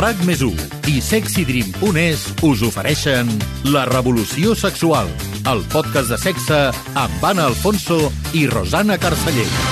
RAC més i sexydream.es us ofereixen La revolució sexual, el podcast de sexe amb Anna Alfonso i Rosana Carceller.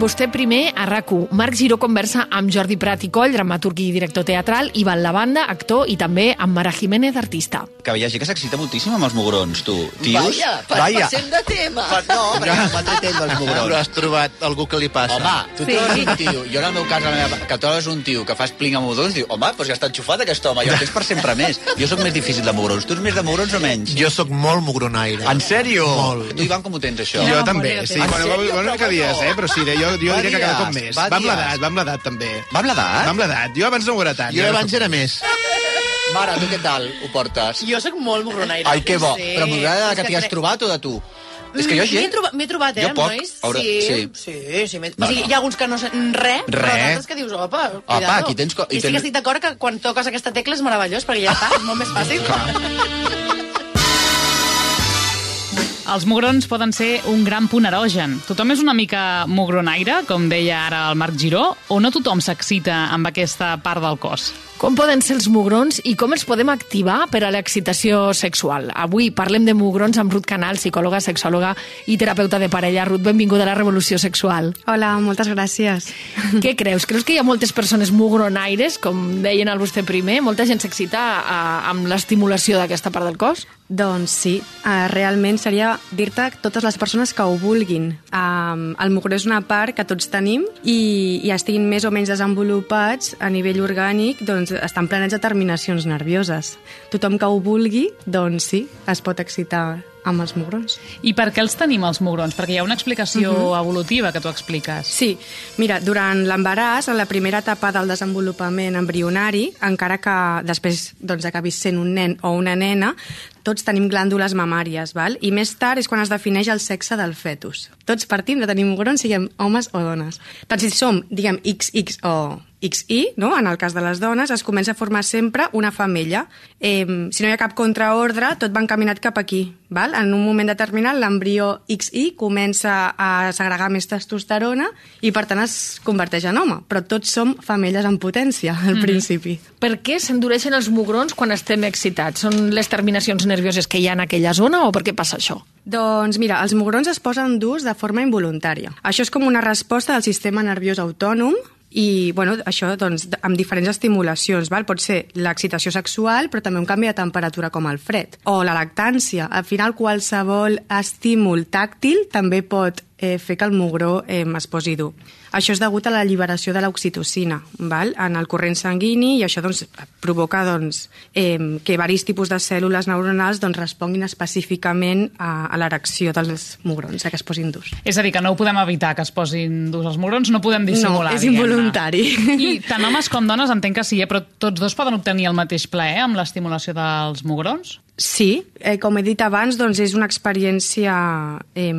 Vostè primer a rac Marc Giró conversa amb Jordi Prat i Coll, dramaturg i director teatral, Ivan Lavanda, actor, i també amb Mara Jiménez, artista. Que hi ha gent que s'excita moltíssim amb els mugrons, tu. Tios? Vaja, pa, Vaja. passem de tema. Pa, no, perquè m'entretén dels Però mugrons. has trobat algú que li passa? Home, tu Sí. trobes un tio, jo en el meu cas, la meva, que trobes un tio que fas pling amb mugrons, diu, home, doncs ja està enxufat aquest home, jo tens per sempre més. Jo sóc més difícil de mugrons. Tu ets més de mugrons o menys? Jo sóc molt mugronaire. En sèrio? Molt. Tu, Ivan, com ho tens, això? Jo No, també, sí. Bueno, una mica Però dies, no. eh? Però sí, jo, jo Va diria que cada cop més. va Va amb l'edat, va amb l'edat, també. Va amb l'edat? Va amb l'edat. Jo abans no ho era tant. Jo abans era més. Mare, tu què tal ho portes? Jo sóc molt mugronaire. Ai, que bo. Sí. Però És que t'hi has trobat o de tu? És que jo gent... trobat, m'he trobat, eh, Jo amb poc. nois. Haurà- Sí, sí. sí, sí. No, o sigui, no. hi ha alguns que no senten res, però Res. d'altres que dius, opa, cuidado. aquí tens i I sí tens- que estic d'acord que quan toques aquesta tecla és meravellós, perquè ja està, és molt més fàcil. Els mugrons poden ser un gran punt erogen. Tothom és una mica mugronaire, com deia ara el Marc Giró, o no tothom s'excita amb aquesta part del cos? Com poden ser els mugrons i com els podem activar per a l'excitació sexual? Avui parlem de mugrons amb Ruth Canal, psicòloga, sexòloga i terapeuta de parella. Ruth, benvinguda a la Revolució Sexual. Hola, moltes gràcies. Què creus? Creus que hi ha moltes persones mugronaires, com deien al vostè primer? Molta gent s'excita a- amb l'estimulació d'aquesta part del cos? Doncs sí, uh, realment seria dir-te totes les persones que ho vulguin. Um, el mugró és una part que tots tenim i, i estiguin més o menys desenvolupats a nivell orgànic, doncs estan planets de terminacions nervioses. Tothom que ho vulgui, doncs sí, es pot excitar amb els mugrons. I per què els tenim, els mugrons? Perquè hi ha una explicació evolutiva que tu expliques. Sí, mira, durant l'embaràs, en la primera etapa del desenvolupament embrionari, encara que després doncs, acabis sent un nen o una nena, tots tenim glàndules mamàries, val? i més tard és quan es defineix el sexe del fetus. Tots partim de tenir mugrons, siguem homes o dones. Tant si som, diguem, XX o XY, no? en el cas de les dones, es comença a formar sempre una femella. Eh, si no hi ha cap contraordre, tot va encaminat cap aquí. Val? En un moment determinat, l'embrió XY comença a segregar més testosterona i, per tant, es converteix en home. Però tots som femelles en potència, al principi. Per què s'endureixen els mugrons quan estem excitats? Són les terminacions nervioses que hi ha en aquella zona o per què passa això? Doncs mira, els mugrons es posen durs de forma involuntària. Això és com una resposta del sistema nerviós autònom i bueno, això doncs, amb diferents estimulacions. Val? Pot ser l'excitació sexual, però també un canvi de temperatura com el fred. O la lactància. Al final, qualsevol estímul tàctil també pot eh, fer que el mugró eh, es posi dur. Això és degut a la alliberació de l'oxitocina val? en el corrent sanguini i això doncs, provoca doncs, eh, que varis tipus de cèl·lules neuronals doncs, responguin específicament a, a l'erecció dels mugrons, a que es posin durs. És a dir, que no ho podem evitar, que es posin durs els mugrons, no podem dissimular. No, és diguem-ne. involuntari. I tant homes com dones entenc que sí, eh? però tots dos poden obtenir el mateix plaer amb l'estimulació dels mugrons? Sí, eh, com he dit abans, doncs és una experiència eh,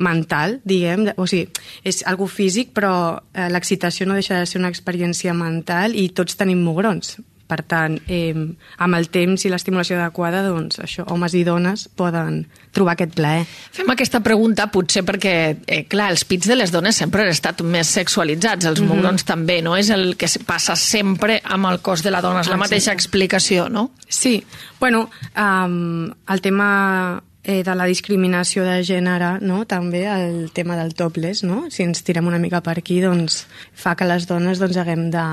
mental, diguem, o sigui, és algo físic, però eh, l'excitació no deixa de ser una experiència mental i tots tenim mugrons. Per tant, eh, amb el temps i l'estimulació adequada, doncs això, homes i dones poden trobar aquest plaer. Fem aquesta pregunta potser perquè, eh, clar, els pits de les dones sempre han estat més sexualitzats, els mugrons també, no? És el que passa sempre amb el cos de la dona, és la mateixa explicació, no? Sí, bueno, um, el tema eh, de la discriminació de gènere, no? també el tema del topless, no? si ens tirem una mica per aquí, doncs fa que les dones doncs, haguem de,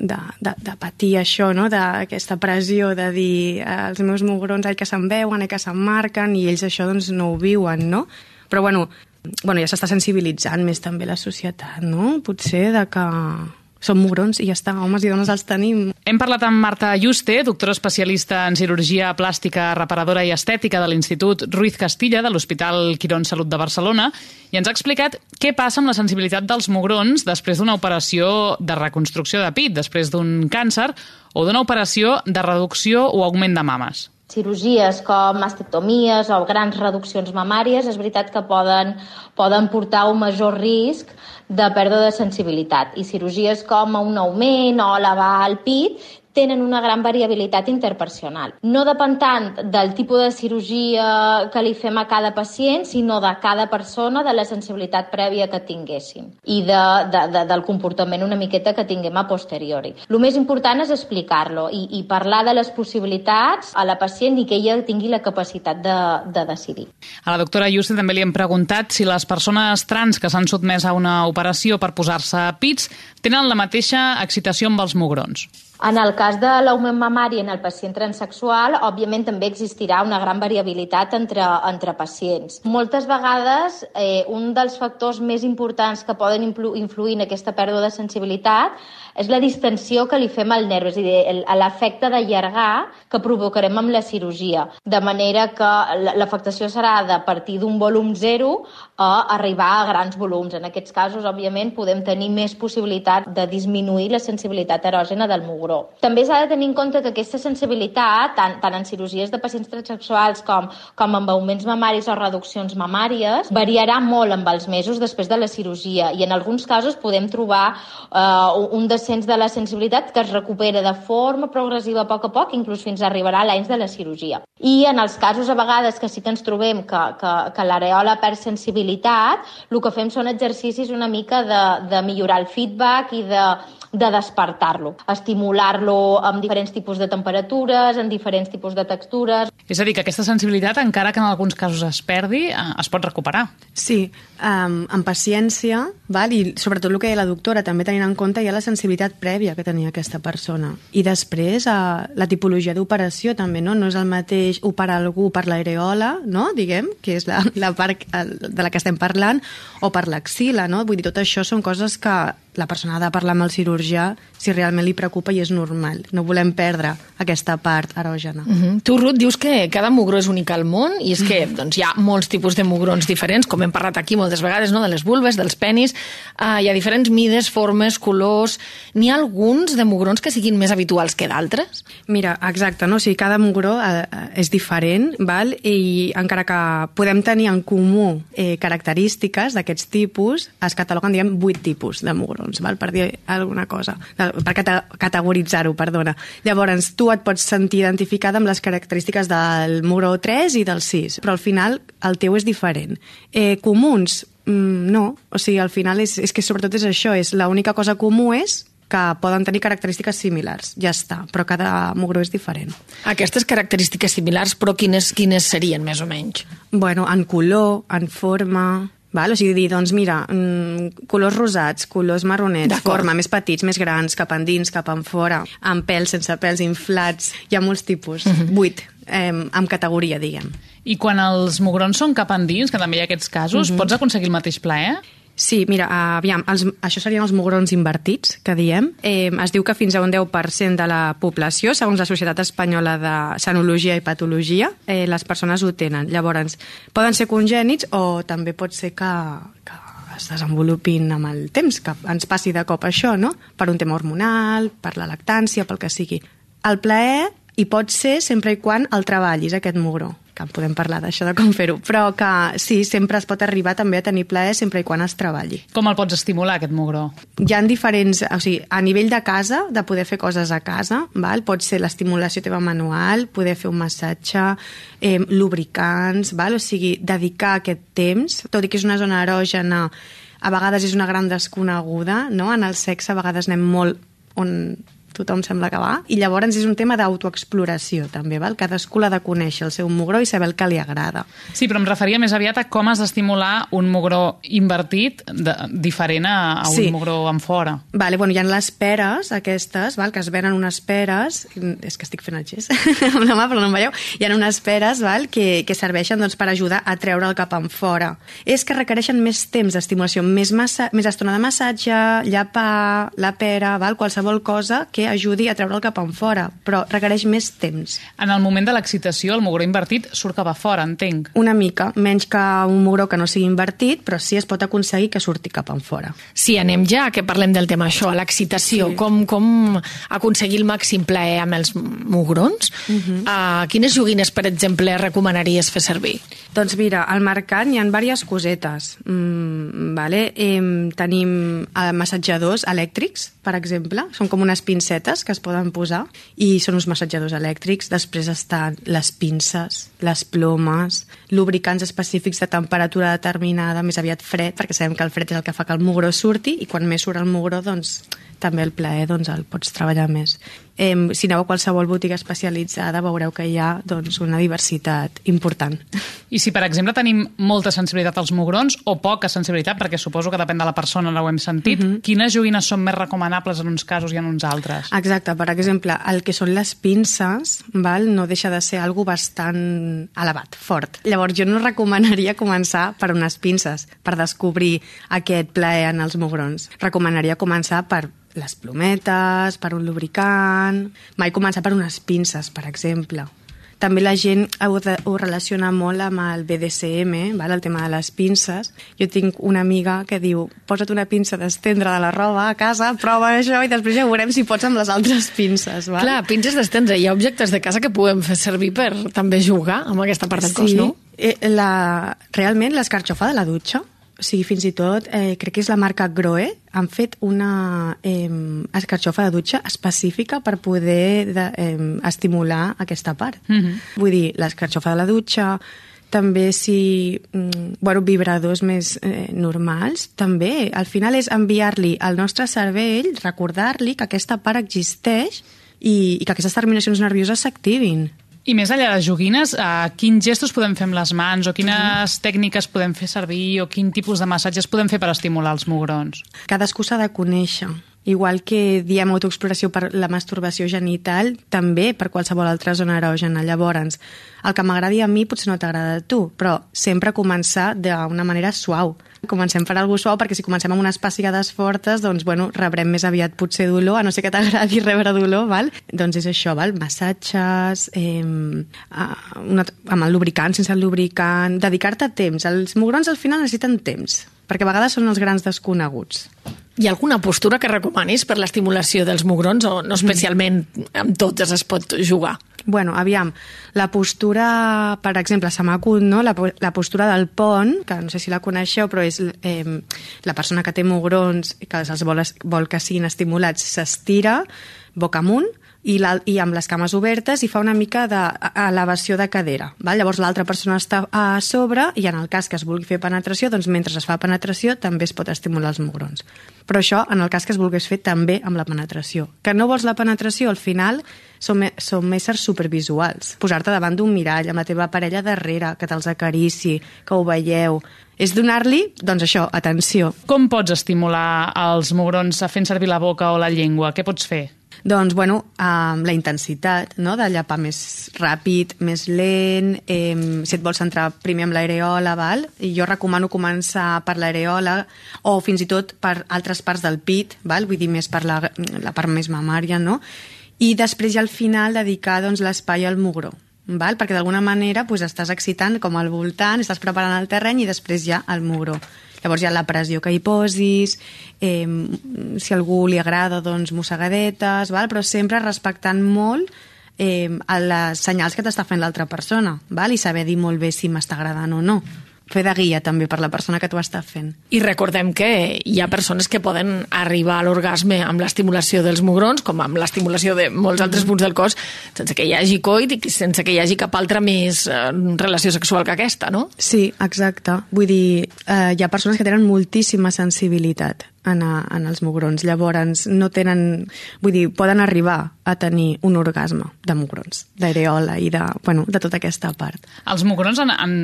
de, de, de patir això, no? d'aquesta pressió de dir eh, els meus mugrons ai que se'n veuen, ai que se'n marquen, i ells això doncs, no ho viuen, no? Però bueno, bueno ja s'està sensibilitzant més també la societat, no? Potser de que són mugrons i ja està, homes i dones els tenim. Hem parlat amb Marta Juste, doctora especialista en cirurgia plàstica reparadora i estètica de l'Institut Ruiz Castilla de l'Hospital Quirón Salut de Barcelona i ens ha explicat què passa amb la sensibilitat dels mugrons després d'una operació de reconstrucció de pit, després d'un càncer o d'una operació de reducció o augment de mames. Cirurgies com mastectomies o grans reduccions mamàries és veritat que poden, poden portar un major risc de pèrdua de sensibilitat. I cirurgies com un augment o elevar el pit tenen una gran variabilitat interpersonal. No depèn tant del tipus de cirurgia que li fem a cada pacient, sinó de cada persona, de la sensibilitat prèvia que tinguessin i de, de, de, del comportament una miqueta que tinguem a posteriori. El més important és explicar-lo i, i parlar de les possibilitats a la pacient i que ella tingui la capacitat de, de decidir. A la doctora Juste també li hem preguntat si les persones trans que s'han sotmès a una operació per posar-se pits tenen la mateixa excitació amb els mugrons. En el cas de l'augment mamari en el pacient transexual, òbviament també existirà una gran variabilitat entre, entre pacients. Moltes vegades, eh, un dels factors més importants que poden influir en aquesta pèrdua de sensibilitat és la distensió que li fem al nervi, és a dir, l'efecte d'allargar que provocarem amb la cirurgia. De manera que l'afectació serà de partir d'un volum zero a arribar a grans volums. En aquests casos, òbviament, podem tenir més possibilitat de disminuir la sensibilitat erògena del mugró. També s'ha de tenir en compte que aquesta sensibilitat, tant, tant en cirurgies de pacients transsexuals com, com amb augments mamaris o reduccions mamàries, variarà molt amb els mesos després de la cirurgia i en alguns casos podem trobar eh, un descens de la sensibilitat que es recupera de forma progressiva a poc a poc, inclús fins a arribarà a l'any de la cirurgia. I en els casos a vegades que sí que ens trobem que, que, que l'areola perd sensibilitat, el que fem són exercicis una mica de, de millorar el feedback i de de despertar-lo, estimular-lo amb diferents tipus de temperatures, en diferents tipus de textures. És a dir, que aquesta sensibilitat, encara que en alguns casos es perdi, eh, es pot recuperar. Sí, um, amb paciència, val? i sobretot el que deia la doctora, també tenint en compte ja la sensibilitat prèvia que tenia aquesta persona. I després, uh, la tipologia d'operació també, no? No és el mateix operar algú per l'areola, no? diguem, que és la, la part de la que estem parlant, o per l'axila, no? Vull dir, tot això són coses que la persona ha de parlar amb el cirurgià si realment li preocupa i és normal. No volem perdre aquesta part erògena. Uh -huh. Tu, Ruth, dius que cada mugró és únic al món i és que doncs, hi ha molts tipus de mugrons diferents, com hem parlat aquí moltes vegades, no? de les vulves, dels penis. Uh, hi ha diferents mides, formes, colors... N'hi ha alguns de mugrons que siguin més habituals que d'altres? Mira, exacte, no? o sigui, cada mugró uh, és diferent, val? i encara que podem tenir en comú eh, característiques d'aquests tipus, es cataloguen, diguem, vuit tipus de mugrons, val? per dir alguna cosa per cata categoritzar-ho, perdona. Llavors, tu et pots sentir identificada amb les característiques del Muro 3 i del 6, però al final el teu és diferent. Eh, comuns? Mm, no, o sigui, al final és, és que sobretot és això, és l'única cosa comú és que poden tenir característiques similars, ja està, però cada mugró és diferent. Aquestes característiques similars, però quines, quines serien, més o menys? Bueno, en color, en forma, Val? O sigui, dir, doncs mira, mm, colors rosats, colors marronets, forma, més petits, més grans, cap endins, cap en fora, amb pèls, sense pèls, inflats, hi ha molts tipus, uh -huh. vuit, eh, amb categoria, diguem. I quan els mugrons són cap endins, que també hi ha aquests casos, uh -huh. pots aconseguir el mateix plaer? Sí, mira, aviam, els, això serien els mugrons invertits, que diem. Eh, es diu que fins a un 10% de la població, segons la Societat Espanyola de Senologia i Patologia, eh, les persones ho tenen. Llavors, poden ser congènits o també pot ser que, que es desenvolupin amb el temps, que ens passi de cop això, no? Per un tema hormonal, per la lactància, pel que sigui. El plaer hi pot ser sempre i quan el treballis, aquest mugró que podem parlar d'això de com fer-ho, però que sí, sempre es pot arribar també a tenir plaer sempre i quan es treballi. Com el pots estimular, aquest mugró? Hi ha diferents, o sigui, a nivell de casa, de poder fer coses a casa, val? pot ser l'estimulació teva manual, poder fer un massatge, eh, lubricants, val? o sigui, dedicar aquest temps, tot i que és una zona erògena, a vegades és una gran desconeguda, no? En el sexe a vegades anem molt on tothom sembla que va, i llavors és un tema d'autoexploració també, val? cadascú l'ha de conèixer el seu mugró i saber el que li agrada. Sí, però em referia més aviat a com has d'estimular un mugró invertit de, diferent a, a un sí. mugró en fora. Vale, bueno, hi ha les peres aquestes, val? que es venen unes peres, és que estic fent el gest amb la mà però no em veieu, hi ha unes peres val? Que, que serveixen doncs, per ajudar a treure el cap en fora. És que requereixen més temps d'estimulació, més, massa, més estona de massatge, llapar, la pera, val? qualsevol cosa que ajudi a treure el cap en fora, però requereix més temps. En el moment de l'excitació, el mugró invertit surt cap a fora, entenc. Una mica, menys que un mugró que no sigui invertit, però sí es pot aconseguir que surti cap en fora. Sí, anem ja, que parlem del tema això, l'excitació, sí. com, com aconseguir el màxim plaer amb els mugrons. Uh -huh. uh, quines joguines, per exemple, recomanaries fer servir? Doncs mira, al mercat hi ha diverses cosetes. Mm, vale? eh, tenim massatjadors elèctrics, per exemple, són com unes pinces pincetes que es poden posar i són uns massatjadors elèctrics. Després estan les pinces, les plomes, lubricants específics de temperatura determinada, més aviat fred, perquè sabem que el fred és el que fa que el mugró surti i quan més surt el mugró, doncs també el plaer doncs, el pots treballar més. Eh, si aneu a qualsevol botiga especialitzada veureu que hi ha doncs, una diversitat important. I si, per exemple, tenim molta sensibilitat als mugrons o poca sensibilitat, perquè suposo que depèn de la persona, no ho hem sentit, uh -huh. quines joguines són més recomanables en uns casos i en uns altres? Exacte, per exemple, el que són les pinces val, no deixa de ser algo bastant elevat, fort. Llavors jo no recomanaria començar per unes pinces, per descobrir aquest plaer en els mugrons. Recomanaria començar per les plometes, per un lubricant... Mai començar per unes pinces, per exemple. També la gent ho, de, ho relaciona molt amb el BDSM, val? el tema de les pinces. Jo tinc una amiga que diu posa't una pinça d'estendre de la roba a casa, prova això i després ja veurem si pots amb les altres pinces. Val? Clar, pinces d'estendre. Hi ha objectes de casa que podem fer servir per també jugar amb aquesta part del cos, no? Eh, la, realment l'escarxofa de la dutxa o sigui, fins i tot, eh, crec que és la marca Groe, han fet una eh, escarxofa de dutxa específica per poder de, eh, estimular aquesta part. Mm -hmm. Vull dir, l'escarxofa de la dutxa, també si, mm, bueno, vibradors més eh, normals, també. Al final és enviar-li al nostre cervell, recordar-li que aquesta part existeix i, i que aquestes terminacions nervioses s'activin. I més enllà de joguines, eh, quins gestos podem fer amb les mans o quines tècniques podem fer servir o quin tipus de massatges podem fer per estimular els mugrons? Cadascú s'ha de conèixer. Igual que diem autoexploració per la masturbació genital, també per qualsevol altra zona erògena. Llavors, el que m'agradi a mi potser no t'agrada a tu, però sempre començar d'una manera suau. Comencem per algú suau perquè si comencem amb unes pessigades fortes, doncs, bueno, rebrem més aviat potser dolor, a no ser que t'agradi rebre dolor, val? Doncs és això, val? Massatges, eh, una, amb el lubricant, sense el lubricant, dedicar-te temps. Els mugrons al final necessiten temps, perquè a vegades són els grans desconeguts. Hi ha alguna postura que recomanis per l'estimulació dels mugrons o no especialment amb totes es pot jugar? Bueno, aviam, la postura, per exemple, se m'acut, no? La, la postura del pont, que no sé si la coneixeu, però és eh, la persona que té mugrons i que els vol, vol que siguin estimulats, s'estira boca amunt i, la, i amb les cames obertes i fa una mica d'elevació de cadera. Val? Llavors l'altra persona està a sobre i en el cas que es vulgui fer penetració, doncs mentre es fa penetració també es pot estimular els mugrons. Però això en el cas que es volgués fer també amb la penetració. Que no vols la penetració, al final som, som éssers supervisuals. Posar-te davant d'un mirall amb la teva parella darrere, que te'ls acarici, que ho veieu... És donar-li, doncs això, atenció. Com pots estimular els mugrons fent servir la boca o la llengua? Què pots fer? Doncs, bueno, amb la intensitat, no?, de llapar més ràpid, més lent, eh, si et vols centrar primer amb l'areola, val? I jo recomano començar per l'areola o fins i tot per altres parts del pit, val? Vull dir, més per la, la part més mamària, no? I després ja al final dedicar doncs, l'espai al mugró, val? perquè d'alguna manera pues, estàs excitant com al voltant, estàs preparant el terreny i després ja el mugró. Llavors hi ha la pressió que hi posis, eh, si algú li agrada, doncs mossegadetes, val? però sempre respectant molt eh, les senyals que t'està fent l'altra persona val? i saber dir molt bé si m'està agradant o no fer de guia també per la persona que t'ho està fent. I recordem que hi ha persones que poden arribar a l'orgasme amb l'estimulació dels mugrons, com amb l'estimulació de molts altres punts del cos, sense que hi hagi coit i sense que hi hagi cap altra més eh, relació sexual que aquesta, no? Sí, exacte. Vull dir, eh, hi ha persones que tenen moltíssima sensibilitat en, a, en els mugrons. Llavors, no tenen... Vull dir, poden arribar a tenir un orgasme de mugrons, d'areola i de, bueno, de tota aquesta part. Els mugrons, en, en,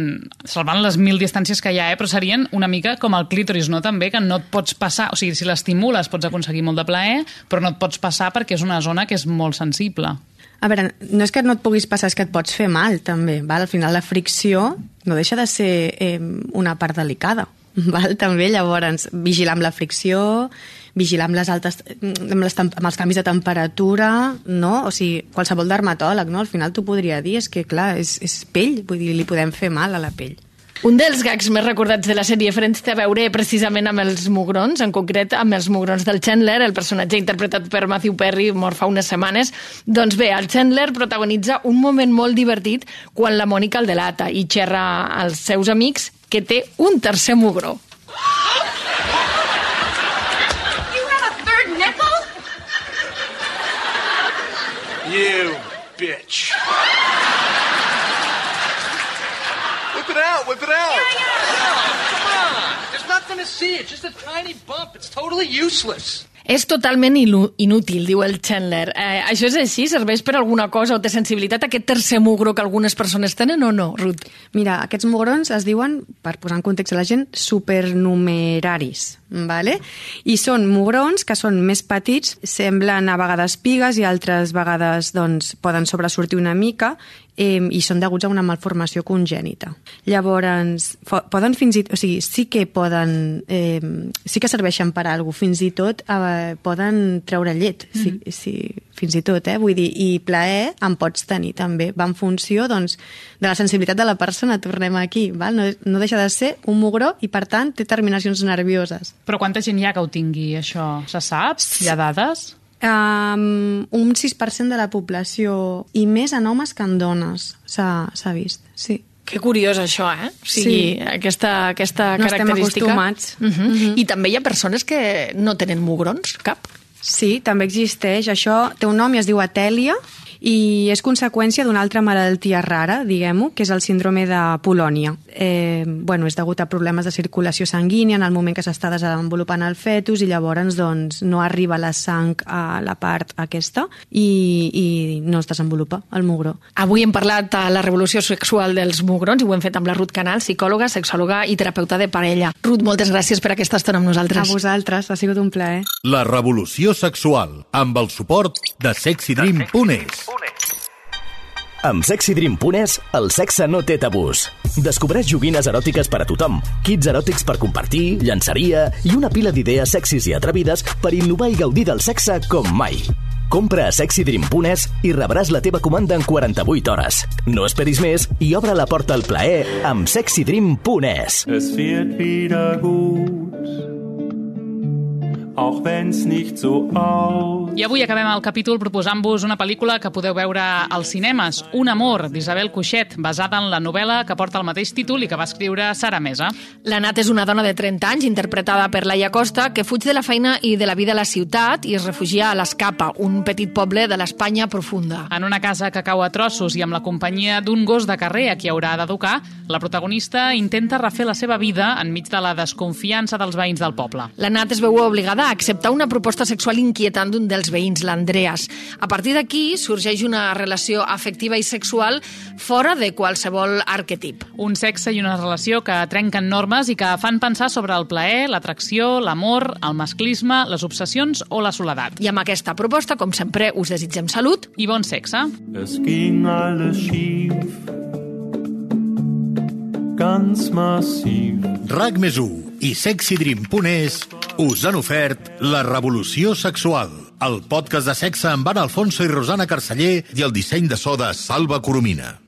salvant les mil distàncies que hi ha, eh, però serien una mica com el clítoris, no? També, que no et pots passar... O sigui, si l'estimules pots aconseguir molt de plaer, però no et pots passar perquè és una zona que és molt sensible. A veure, no és que no et puguis passar, és que et pots fer mal, també. Val? Al final, la fricció no deixa de ser eh, una part delicada. Val? També, llavors, vigilar amb la fricció, vigilar amb les altes, amb, les, amb els canvis de temperatura, no? O sigui, qualsevol dermatòleg, no? Al final t'ho podria dir, és que, clar, és, és pell, vull dir, li podem fer mal a la pell. Un dels gags més recordats de la sèrie Friends té a veure precisament amb els mugrons, en concret amb els mugrons del Chandler, el personatge interpretat per Matthew Perry, mort fa unes setmanes. Doncs bé, el Chandler protagonitza un moment molt divertit quan la Mònica el delata i xerra als seus amics que té un tercer mugró. You have a third nipple? You bitch. Whip it out, whip it out. Come on. There's nothing to see. It's just a tiny bump. It's totally useless. És totalment inútil, diu el Chandler. Eh, això és així? Serveix per alguna cosa o té sensibilitat aquest tercer mugro que algunes persones tenen o no, Ruth? Mira, aquests mugrons es diuen, per posar en context a la gent, supernumeraris, vale? i són mugrons que són més petits, semblen a vegades pigues i altres vegades doncs, poden sobresortir una mica eh, i són deguts a una malformació congènita. Llavors, poden fins i o sigui, sí que poden, eh, sí que serveixen per a alguna cosa, fins i tot eh, poden treure llet, sí, sí, fins i tot, eh? vull dir, i plaer en pots tenir també, va en funció doncs, de la sensibilitat de la persona, tornem aquí, val? No, no deixa de ser un mugró i per tant té terminacions nervioses. Però quanta gent hi ha que ho tingui, això? Se sap? Hi ha dades? Um, un 6% de la població i més en homes que en dones s'ha vist, sí. Que curiós això, eh? O sigui, Sí. aquesta, aquesta No estem característica... acostumats. Uh -huh. Mhm. I també hi ha persones que no tenen mugrons, cap? Sí, també existeix. Això té un nom i es diu atèlia i és conseqüència d'una altra malaltia rara, diguem-ho, que és el síndrome de Polònia. Eh, bueno, és degut a problemes de circulació sanguínia en el moment que s'està desenvolupant el fetus i llavors doncs, no arriba la sang a la part aquesta i, i no es desenvolupa el mugró. Avui hem parlat de la revolució sexual dels mugrons i ho hem fet amb la Ruth Canal, psicòloga, sexòloga i terapeuta de parella. Ruth, moltes gràcies per aquesta estona amb A nosaltres. vosaltres, ha sigut un plaer. La revolució sexual, amb el suport de sexydream.es. Amb sexydream.es, el sexe no té tabús. Descobreix joguines eròtiques per a tothom, kits eròtics per compartir, llançaria i una pila d'idees sexis i atrevides per innovar i gaudir del sexe com mai. Compra a sexydream.es i rebràs la teva comanda en 48 hores. No esperis més i obre la porta al plaer amb sexydream.es. Es wird wieder auch wenn's nicht so aus. I avui acabem el capítol proposant-vos una pel·lícula que podeu veure als cinemes, Un amor, d'Isabel Cuixet, basada en la novel·la que porta el mateix títol i que va escriure Sara Mesa. La Nat és una dona de 30 anys, interpretada per Laia Costa, que fuig de la feina i de la vida a la ciutat i es refugia a l'Escapa, un petit poble de l'Espanya profunda. En una casa que cau a trossos i amb la companyia d'un gos de carrer a qui haurà d'educar, la protagonista intenta refer la seva vida enmig de la desconfiança dels veïns del poble. La Nat es veu obligada acceptar una proposta sexual inquietant d'un dels veïns, l'Andreas. A partir d'aquí sorgeix una relació afectiva i sexual fora de qualsevol arquetip. Un sexe i una relació que trenquen normes i que fan pensar sobre el plaer, l'atracció, l'amor, el masclisme, les obsessions o la soledat. I amb aquesta proposta, com sempre, us desitgem salut i bon sexe. Es ging alles schief, ganz massiv. RAC més i sexydream.es us han ofert La revolució sexual, el podcast de sexe amb Anna Alfonso i Rosana Carceller i el disseny de so de Salva Coromina.